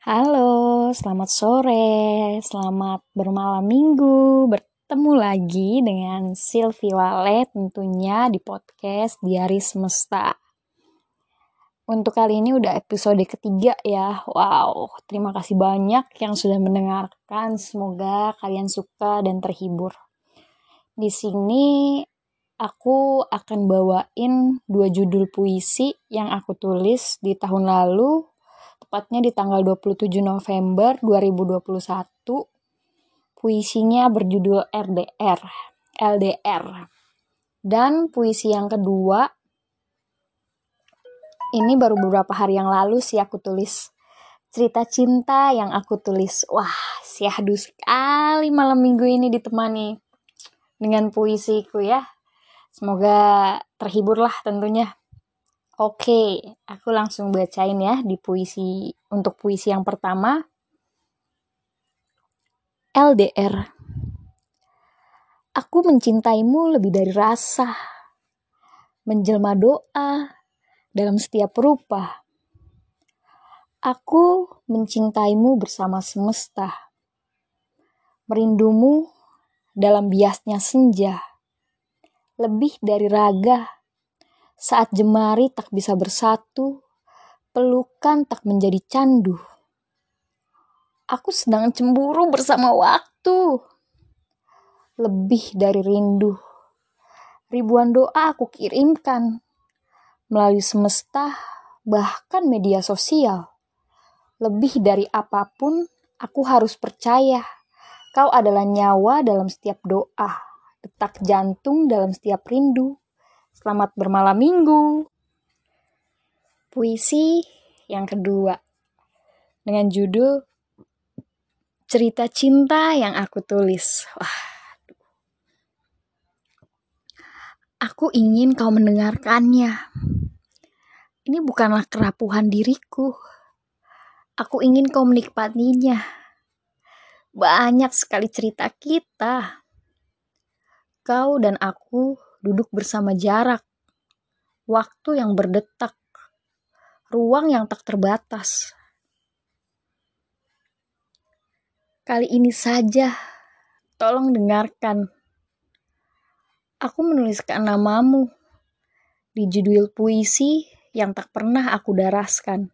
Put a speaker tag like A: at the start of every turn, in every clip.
A: Halo, selamat sore, selamat bermalam minggu. Bertemu lagi dengan Sylvie Wale tentunya di podcast Diari Semesta. Untuk kali ini udah episode ketiga ya. Wow, terima kasih banyak yang sudah mendengarkan. Semoga kalian suka dan terhibur. Di sini aku akan bawain dua judul puisi yang aku tulis di tahun lalu tepatnya di tanggal 27 November 2021. Puisinya berjudul RDR, LDR. Dan puisi yang kedua, ini baru beberapa hari yang lalu sih aku tulis. Cerita cinta yang aku tulis. Wah, syahdu sekali malam minggu ini ditemani dengan puisiku ya. Semoga terhibur lah tentunya. Oke, aku langsung bacain ya di puisi untuk puisi yang pertama. LDR. Aku mencintaimu lebih dari rasa. Menjelma doa dalam setiap rupa. Aku mencintaimu bersama semesta. Merindumu dalam biasnya senja. Lebih dari raga saat jemari tak bisa bersatu, pelukan tak menjadi candu. Aku sedang cemburu bersama waktu. Lebih dari rindu. Ribuan doa aku kirimkan melalui semesta, bahkan media sosial. Lebih dari apa pun, aku harus percaya kau adalah nyawa dalam setiap doa, detak jantung dalam setiap rindu Selamat bermalam minggu. Puisi yang kedua dengan judul Cerita Cinta yang aku tulis. Wah. Aku ingin kau mendengarkannya. Ini bukanlah kerapuhan diriku. Aku ingin kau menikmatinya. Banyak sekali cerita kita. Kau dan aku duduk bersama jarak, waktu yang berdetak, ruang yang tak terbatas. Kali ini saja, tolong dengarkan. Aku menuliskan namamu di judul puisi yang tak pernah aku daraskan.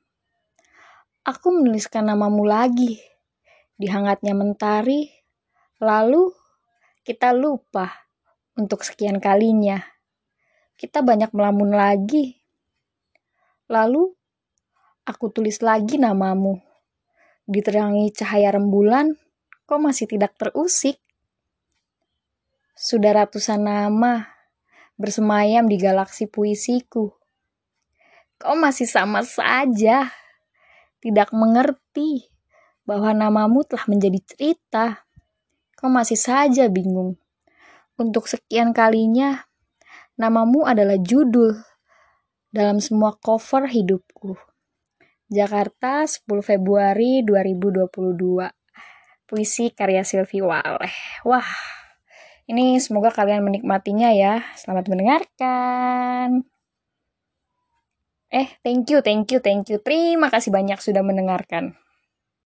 A: Aku menuliskan namamu lagi di hangatnya mentari, lalu kita lupa untuk sekian kalinya. Kita banyak melamun lagi. Lalu, aku tulis lagi namamu. Diterangi cahaya rembulan, kok masih tidak terusik? Sudah ratusan nama bersemayam di galaksi puisiku. Kau masih sama saja, tidak mengerti bahwa namamu telah menjadi cerita. Kau masih saja bingung untuk sekian kalinya, namamu adalah judul dalam semua cover hidupku. Jakarta 10 Februari 2022. Puisi karya Sylvie Waleh. Wah, ini semoga kalian menikmatinya ya. Selamat mendengarkan. Eh, thank you, thank you, thank you. Terima kasih banyak sudah mendengarkan.